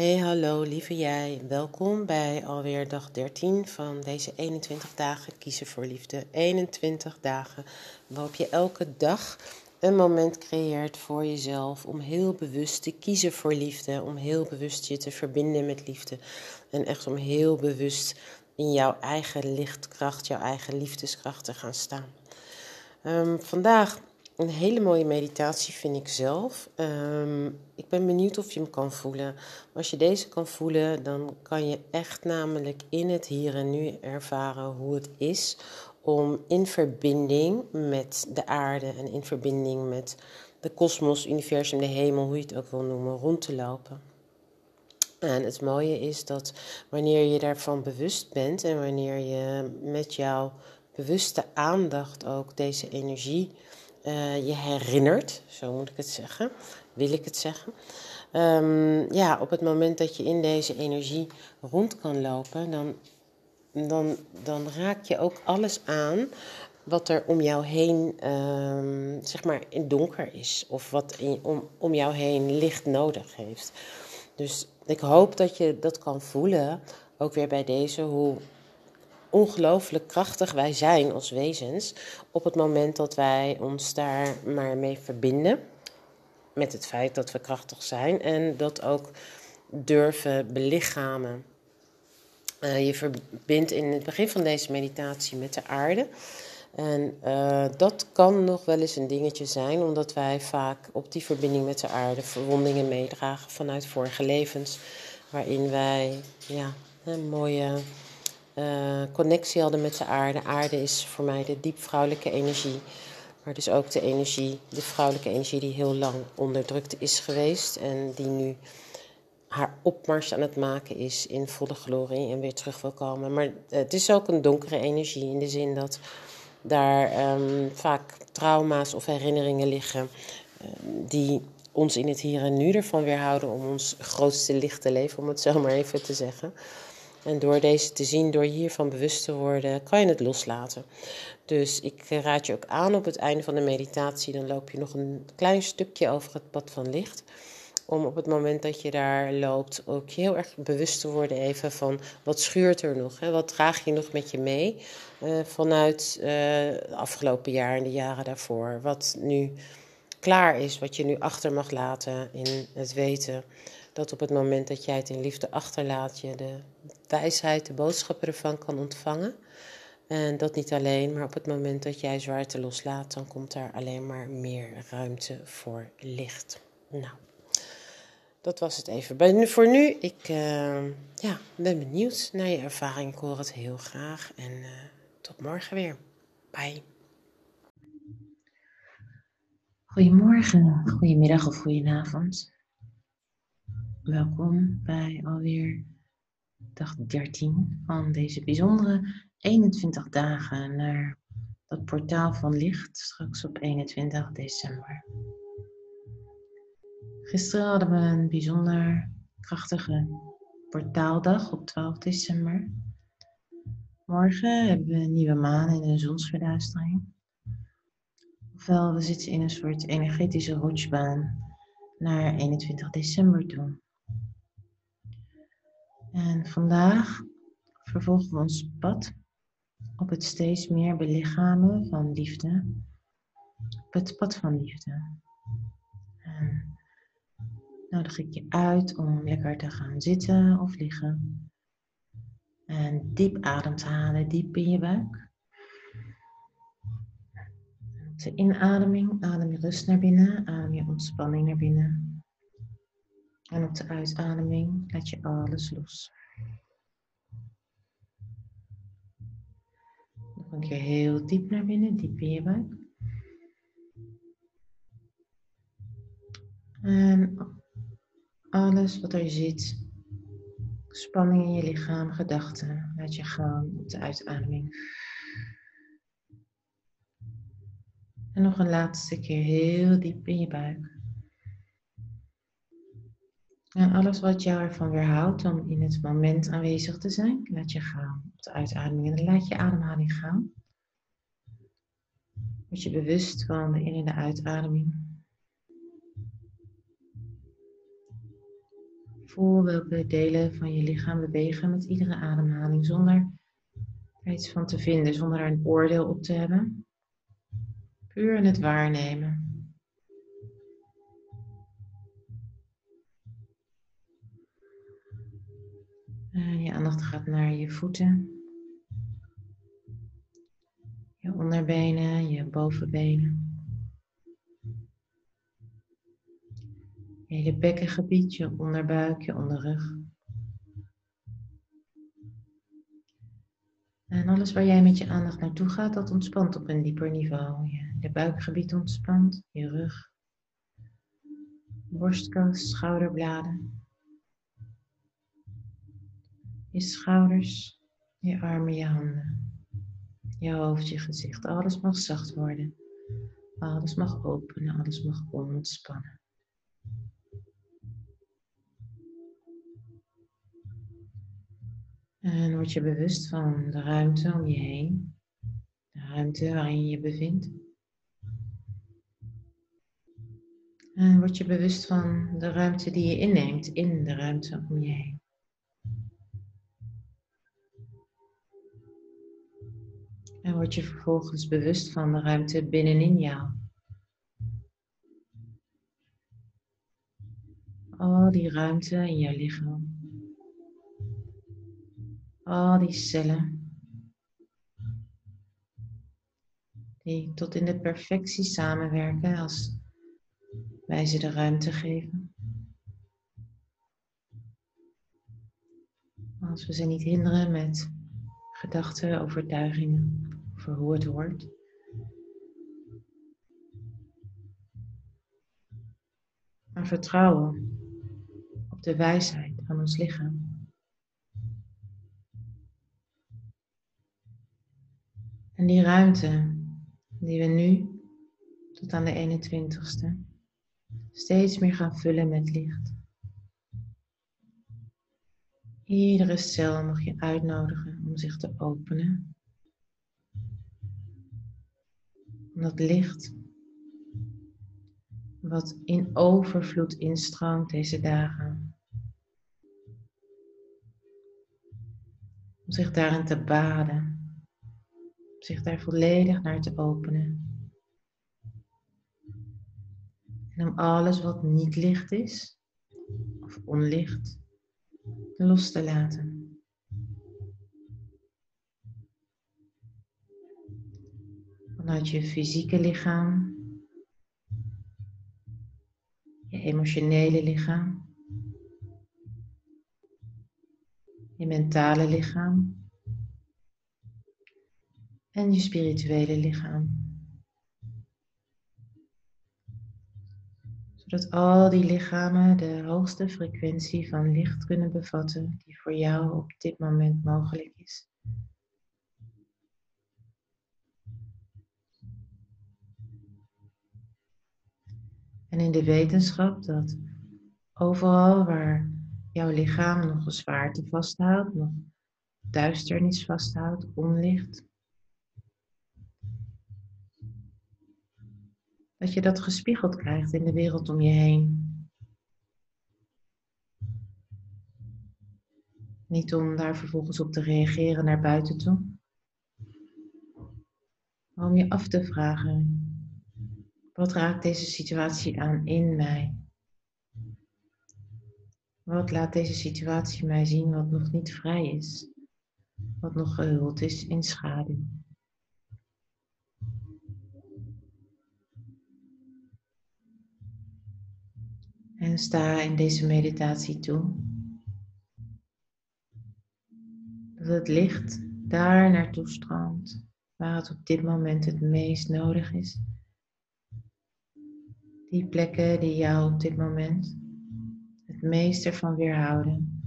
Hey, hallo lieve jij. Welkom bij alweer dag 13 van deze 21 dagen kiezen voor liefde. 21 dagen waarop je elke dag een moment creëert voor jezelf om heel bewust te kiezen voor liefde, om heel bewust je te verbinden met liefde en echt om heel bewust in jouw eigen lichtkracht, jouw eigen liefdeskracht te gaan staan. Um, vandaag een hele mooie meditatie vind ik zelf. Um, ik ben benieuwd of je hem kan voelen. Als je deze kan voelen, dan kan je echt namelijk in het hier en nu ervaren hoe het is om in verbinding met de aarde en in verbinding met de kosmos, universum, de hemel, hoe je het ook wil noemen, rond te lopen. En het mooie is dat wanneer je daarvan bewust bent en wanneer je met jouw bewuste aandacht ook deze energie uh, je herinnert, zo moet ik het zeggen, wil ik het zeggen. Um, ja, op het moment dat je in deze energie rond kan lopen, dan, dan, dan raak je ook alles aan wat er om jou heen, um, zeg maar, in donker is. Of wat om, om jou heen licht nodig heeft. Dus ik hoop dat je dat kan voelen, ook weer bij deze, hoe ongelooflijk krachtig wij zijn als wezens op het moment dat wij ons daar maar mee verbinden. Met het feit dat we krachtig zijn en dat ook durven belichamen. Uh, je verbindt in het begin van deze meditatie met de aarde. En uh, dat kan nog wel eens een dingetje zijn, omdat wij vaak op die verbinding met de aarde verwondingen meedragen vanuit vorige levens, waarin wij ja, een mooie connectie hadden met de aarde. Aarde is voor mij de diep vrouwelijke energie. Maar dus ook de energie, de vrouwelijke energie die heel lang onderdrukt is geweest. En die nu haar opmars aan het maken is in volle glorie en weer terug wil komen. Maar het is ook een donkere energie in de zin dat daar um, vaak trauma's of herinneringen liggen um, die ons in het hier en nu ervan weerhouden om ons grootste licht te leven, om het zo maar even te zeggen. En door deze te zien, door hiervan bewust te worden, kan je het loslaten. Dus ik raad je ook aan op het einde van de meditatie, dan loop je nog een klein stukje over het pad van licht. Om op het moment dat je daar loopt ook heel erg bewust te worden even van wat schuurt er nog? Hè? Wat draag je nog met je mee uh, vanuit het afgelopen jaar en de jaren daarvoor? Wat nu klaar is, wat je nu achter mag laten in het weten dat op het moment dat jij het in liefde achterlaat, je de wijsheid, de boodschappen ervan kan ontvangen. En dat niet alleen, maar op het moment dat jij zwaarte loslaat, dan komt daar alleen maar meer ruimte voor licht. Nou, dat was het even. voor nu, ik uh, ja, ben benieuwd naar je ervaring. Ik hoor het heel graag. En uh, tot morgen weer. Bye. Goedemorgen, goedemiddag of goedenavond. Welkom bij alweer dag 13 van deze bijzondere 21 dagen naar dat portaal van licht straks op 21 december. Gisteren hadden we een bijzonder krachtige portaaldag op 12 december. Morgen hebben we een nieuwe maan en een zonsverduistering. Ofwel, we zitten in een soort energetische rotsbaan naar 21 december toe. En vandaag vervolgen we ons pad op het steeds meer belichamen van liefde. Op het pad van liefde. En nodig ik je uit om lekker te gaan zitten of liggen. En diep adem te halen, diep in je buik. De inademing adem je rust naar binnen, adem je ontspanning naar binnen. En op de uitademing laat je alles los. Nog een keer heel diep naar binnen, diep in je buik. En alles wat er zit, spanning in je lichaam, gedachten, laat je gaan op de uitademing. En nog een laatste keer heel diep in je buik. En alles wat jou ervan weerhoudt om in het moment aanwezig te zijn, laat je gaan op de uitademing. En laat je ademhaling gaan. Word je bewust van de in- en de uitademing. Voel welke delen van je lichaam bewegen met iedere ademhaling zonder er iets van te vinden, zonder er een oordeel op te hebben. Puur in het waarnemen. Gaat naar je voeten, je onderbenen, je bovenbenen. Je hele bekkengebied, je onderbuik, je onderrug. En alles waar jij met je aandacht naartoe gaat, dat ontspant op een dieper niveau. Je, je buikgebied ontspant, je rug, borstkas, schouderbladen. Je schouders, je armen, je handen. Je hoofd, je gezicht. Alles mag zacht worden. Alles mag openen, alles mag ontspannen. En word je bewust van de ruimte om je heen. De ruimte waarin je je bevindt. En word je bewust van de ruimte die je inneemt in de ruimte om je heen. Word je vervolgens bewust van de ruimte binnenin jou. Al die ruimte in jouw lichaam. Al die cellen. Die tot in de perfectie samenwerken als wij ze de ruimte geven. Als we ze niet hinderen met gedachten, overtuigingen over hoe het hoort. Maar vertrouwen op de wijsheid van ons lichaam. En die ruimte die we nu tot aan de 21ste steeds meer gaan vullen met licht. Iedere cel mag je uitnodigen om zich te openen. Dat licht wat in overvloed instroomt deze dagen. Om zich daarin te baden. Om zich daar volledig naar te openen. En om alles wat niet licht is, of onlicht, los te laten. Vanuit je fysieke lichaam, je emotionele lichaam, je mentale lichaam en je spirituele lichaam. Zodat al die lichamen de hoogste frequentie van licht kunnen bevatten die voor jou op dit moment mogelijk is. En in de wetenschap dat overal waar jouw lichaam nog een zwaarte vasthoudt, nog duisternis vasthoudt, onlicht, dat je dat gespiegeld krijgt in de wereld om je heen. Niet om daar vervolgens op te reageren naar buiten toe, maar om je af te vragen, wat raakt deze situatie aan in mij? Wat laat deze situatie mij zien wat nog niet vrij is? wat nog gehuld is in schaduw. En sta in deze meditatie toe dat het licht daar naartoe stroomt waar het op dit moment het meest nodig is. Die plekken die jou op dit moment het meest ervan weerhouden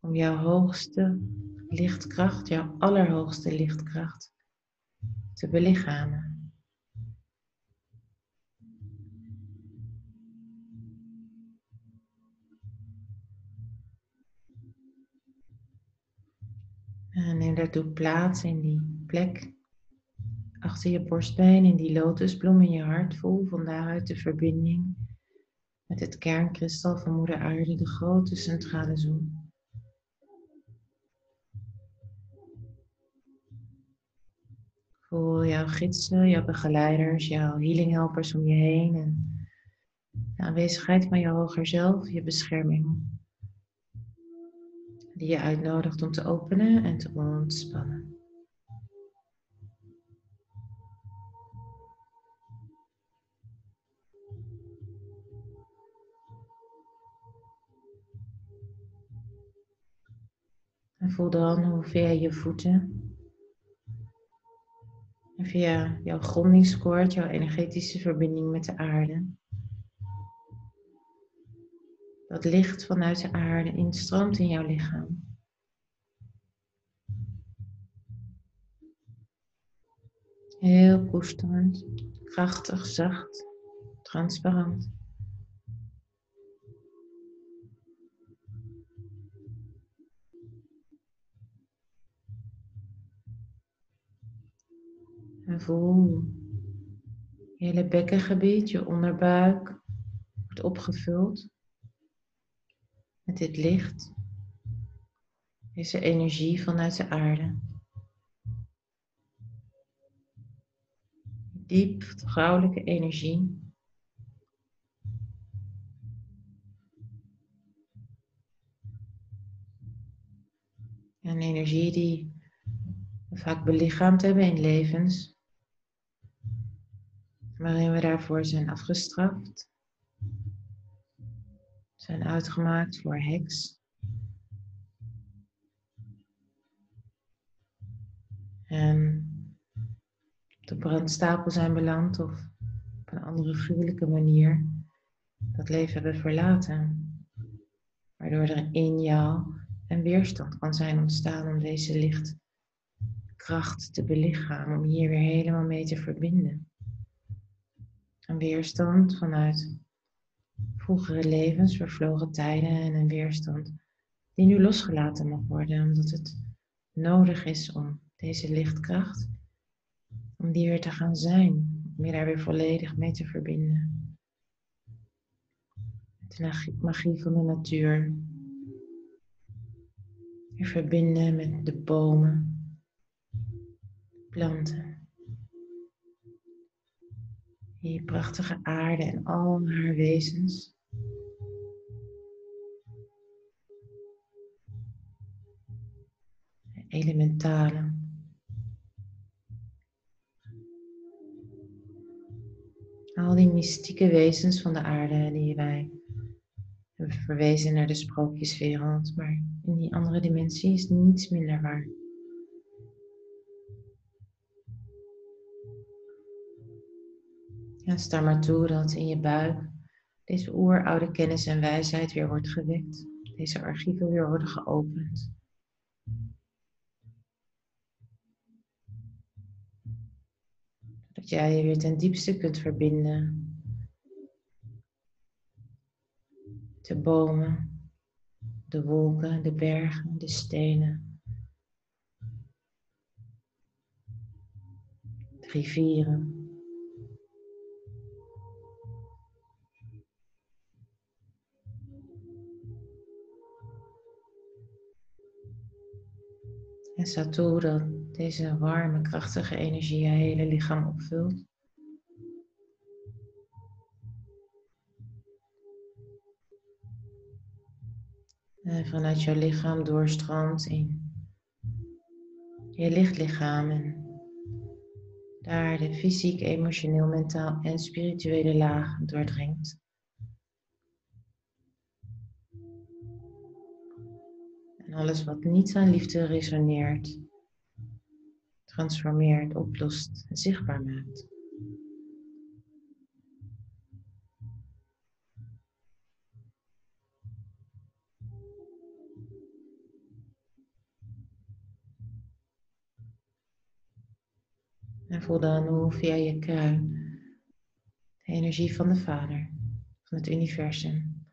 om jouw hoogste lichtkracht, jouw allerhoogste lichtkracht te belichamen. En neem daartoe plaats in die plek achter je borstbeen, in die lotusbloem in je hart. Voel van daaruit de verbinding met het kernkristal van Moeder Aarde, de grote centrale zon. Voel jouw gidsen, jouw begeleiders, jouw healing helpers om je heen en de aanwezigheid van je hoger zelf, je bescherming die je uitnodigt om te openen en te ontspannen. En voel dan hoe via je voeten en via jouw grondingskoord, jouw energetische verbinding met de aarde, dat licht vanuit de aarde instroomt in jouw lichaam. Heel koesterend, krachtig, zacht, transparant. Voel je hele bekkengebied, je onderbuik wordt opgevuld met dit licht, deze energie vanuit de aarde. Diep vrouwelijke energie. Een energie die we vaak belichaamd hebben in levens waarin we daarvoor zijn afgestraft zijn uitgemaakt voor heks. En op de brandstapel zijn beland of op een andere gruwelijke manier dat leven hebben verlaten. Waardoor er in jou een weerstand kan zijn ontstaan om deze lichtkracht te belichamen, om hier weer helemaal mee te verbinden. Een weerstand vanuit vroegere levens, vervlogen tijden en een weerstand die nu losgelaten mag worden, omdat het nodig is om deze lichtkracht, om die weer te gaan zijn, om je daar weer volledig mee te verbinden. De magie van de natuur. Je verbinden met de bomen, planten. Die prachtige aarde en al haar wezens. elementale. Al die mystieke wezens van de aarde die wij hebben verwezen naar de sprookjeswereld, maar in die andere dimensie is niets minder waar. Ja, sta maar toe dat in je buik deze oeroude kennis en wijsheid weer wordt gewekt. Deze archieven weer worden geopend. Dat jij je weer ten diepste kunt verbinden. De bomen, de wolken, de bergen, de stenen. De rivieren. En sta toe dat deze warme, krachtige energie je hele lichaam opvult. En vanuit jouw lichaam doorstroomt in je lichtlichaam en daar de fysiek, emotioneel, mentaal en spirituele laag doordringt. Alles wat niet aan liefde resoneert, transformeert, oplost en zichtbaar maakt. En voel dan hoe via je kruin de energie van de Vader, van het universum,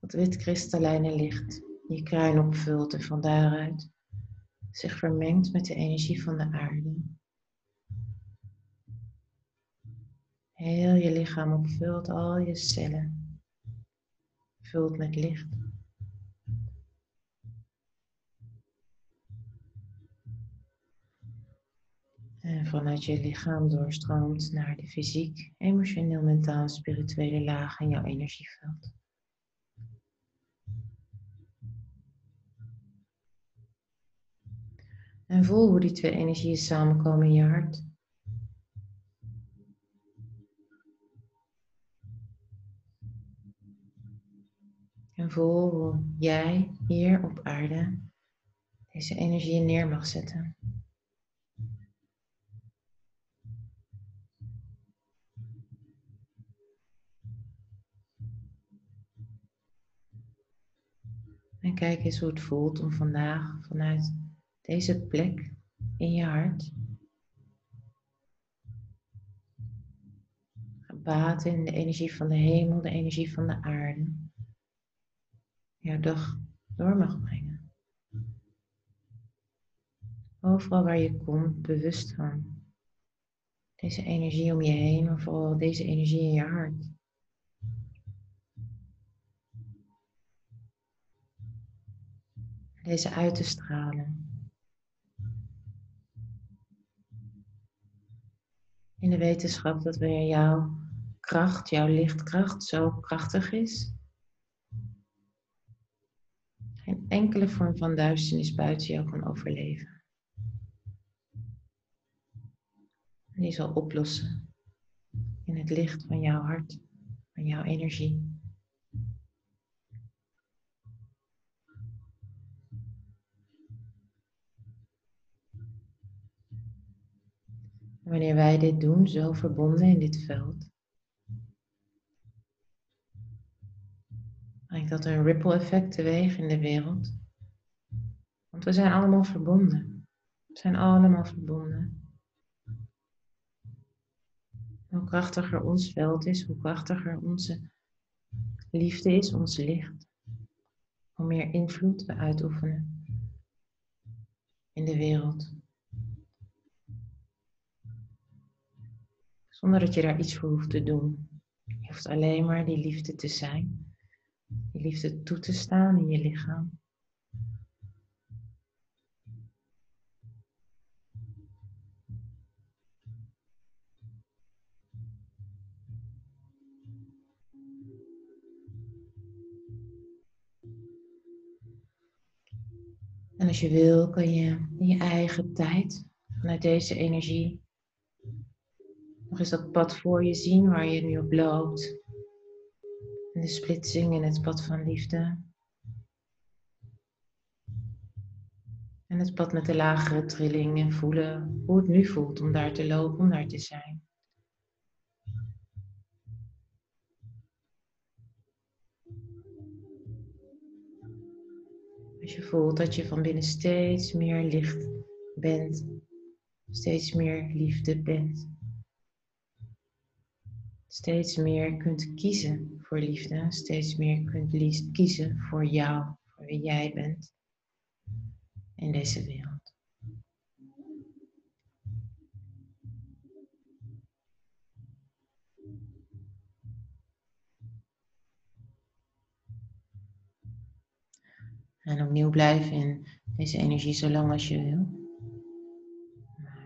dat wit kristallijne licht, je kruin opvult en van daaruit zich vermengt met de energie van de aarde. Heel je lichaam opvult, al je cellen, vult met licht. En vanuit je lichaam doorstroomt naar de fysiek, emotioneel, mentaal, spirituele laag in jouw energieveld. En voel hoe die twee energieën samenkomen in je hart. En voel hoe jij hier op aarde deze energieën neer mag zetten. En kijk eens hoe het voelt om vandaag vanuit deze plek in je hart gebaat in de energie van de hemel, de energie van de aarde, jouw dag door mag brengen. Overal waar je komt, bewust van deze energie om je heen, maar vooral deze energie in je hart. Deze uit te stralen. De wetenschap dat weer jouw kracht, jouw lichtkracht zo krachtig is. Geen enkele vorm van duisternis buiten jou kan overleven. En die zal oplossen in het licht van jouw hart, van jouw energie. Wanneer wij dit doen, zo verbonden in dit veld, brengt dat een ripple effect teweeg in de wereld. Want we zijn allemaal verbonden. We zijn allemaal verbonden. Hoe krachtiger ons veld is, hoe krachtiger onze liefde is, ons licht, hoe meer invloed we uitoefenen in de wereld. Zonder dat je daar iets voor hoeft te doen. Je hoeft alleen maar die liefde te zijn. Die liefde toe te staan in je lichaam. En als je wil, kan je in je eigen tijd vanuit deze energie nog eens dat pad voor je zien waar je nu op loopt. En de splitsing in het pad van liefde. En het pad met de lagere trilling en voelen hoe het nu voelt om daar te lopen, om daar te zijn. Als je voelt dat je van binnen steeds meer licht bent, steeds meer liefde bent steeds meer kunt kiezen voor liefde, steeds meer kunt kiezen voor jou, voor wie jij bent in deze wereld. En opnieuw blijven in deze energie zo lang als je wil.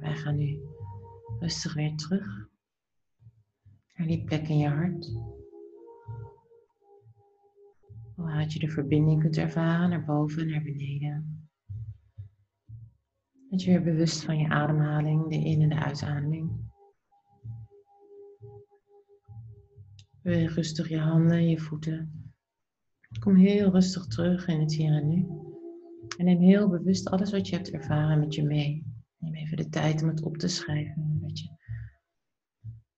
Wij gaan nu rustig weer terug naar die plek in je hart. Waaruit je de verbinding kunt ervaren naar boven en naar beneden. Dat je weer bewust van je ademhaling, de in- en de uitademing. Beweeg rustig je handen, je voeten. Kom heel rustig terug in het hier en nu. En neem heel bewust alles wat je hebt ervaren met je mee. Neem even de tijd om het op te schrijven.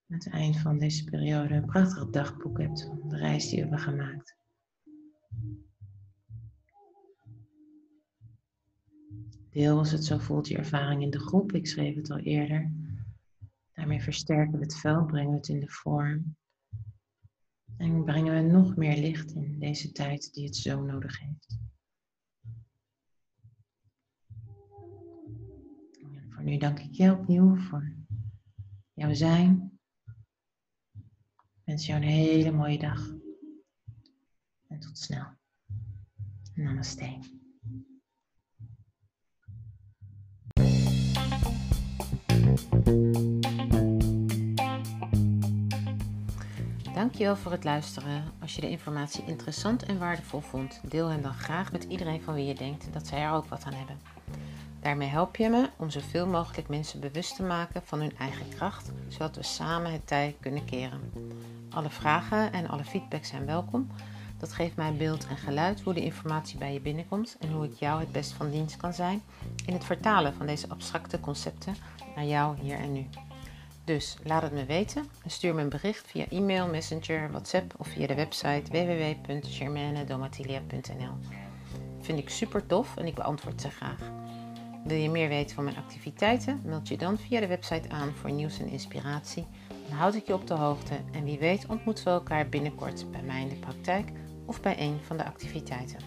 Aan het eind van deze periode een prachtig dagboek hebt van de reis die we hebben gemaakt. Deel als het zo voelt je ervaring in de groep. Ik schreef het al eerder. Daarmee versterken we het veld, brengen we het in de vorm. En brengen we nog meer licht in deze tijd die het zo nodig heeft. En voor nu dank ik je opnieuw voor jouw zijn. Wens jou een hele mooie dag. En tot snel. Namaste. Dankjewel voor het luisteren. Als je de informatie interessant en waardevol vond, deel hem dan graag met iedereen van wie je denkt dat zij er ook wat aan hebben. Daarmee help je me om zoveel mogelijk mensen bewust te maken van hun eigen kracht, zodat we samen het tij kunnen keren. Alle vragen en alle feedback zijn welkom. Dat geeft mij beeld en geluid hoe de informatie bij je binnenkomt en hoe ik jou het best van dienst kan zijn in het vertalen van deze abstracte concepten naar jou hier en nu. Dus laat het me weten en stuur me een bericht via e-mail, messenger, WhatsApp of via de website www.germanedomatilia.nl. Vind ik super tof en ik beantwoord ze graag. Wil je meer weten van mijn activiteiten? Meld je dan via de website aan voor nieuws en inspiratie. Dan houd ik je op de hoogte en wie weet ontmoeten we elkaar binnenkort bij mij in de praktijk of bij een van de activiteiten.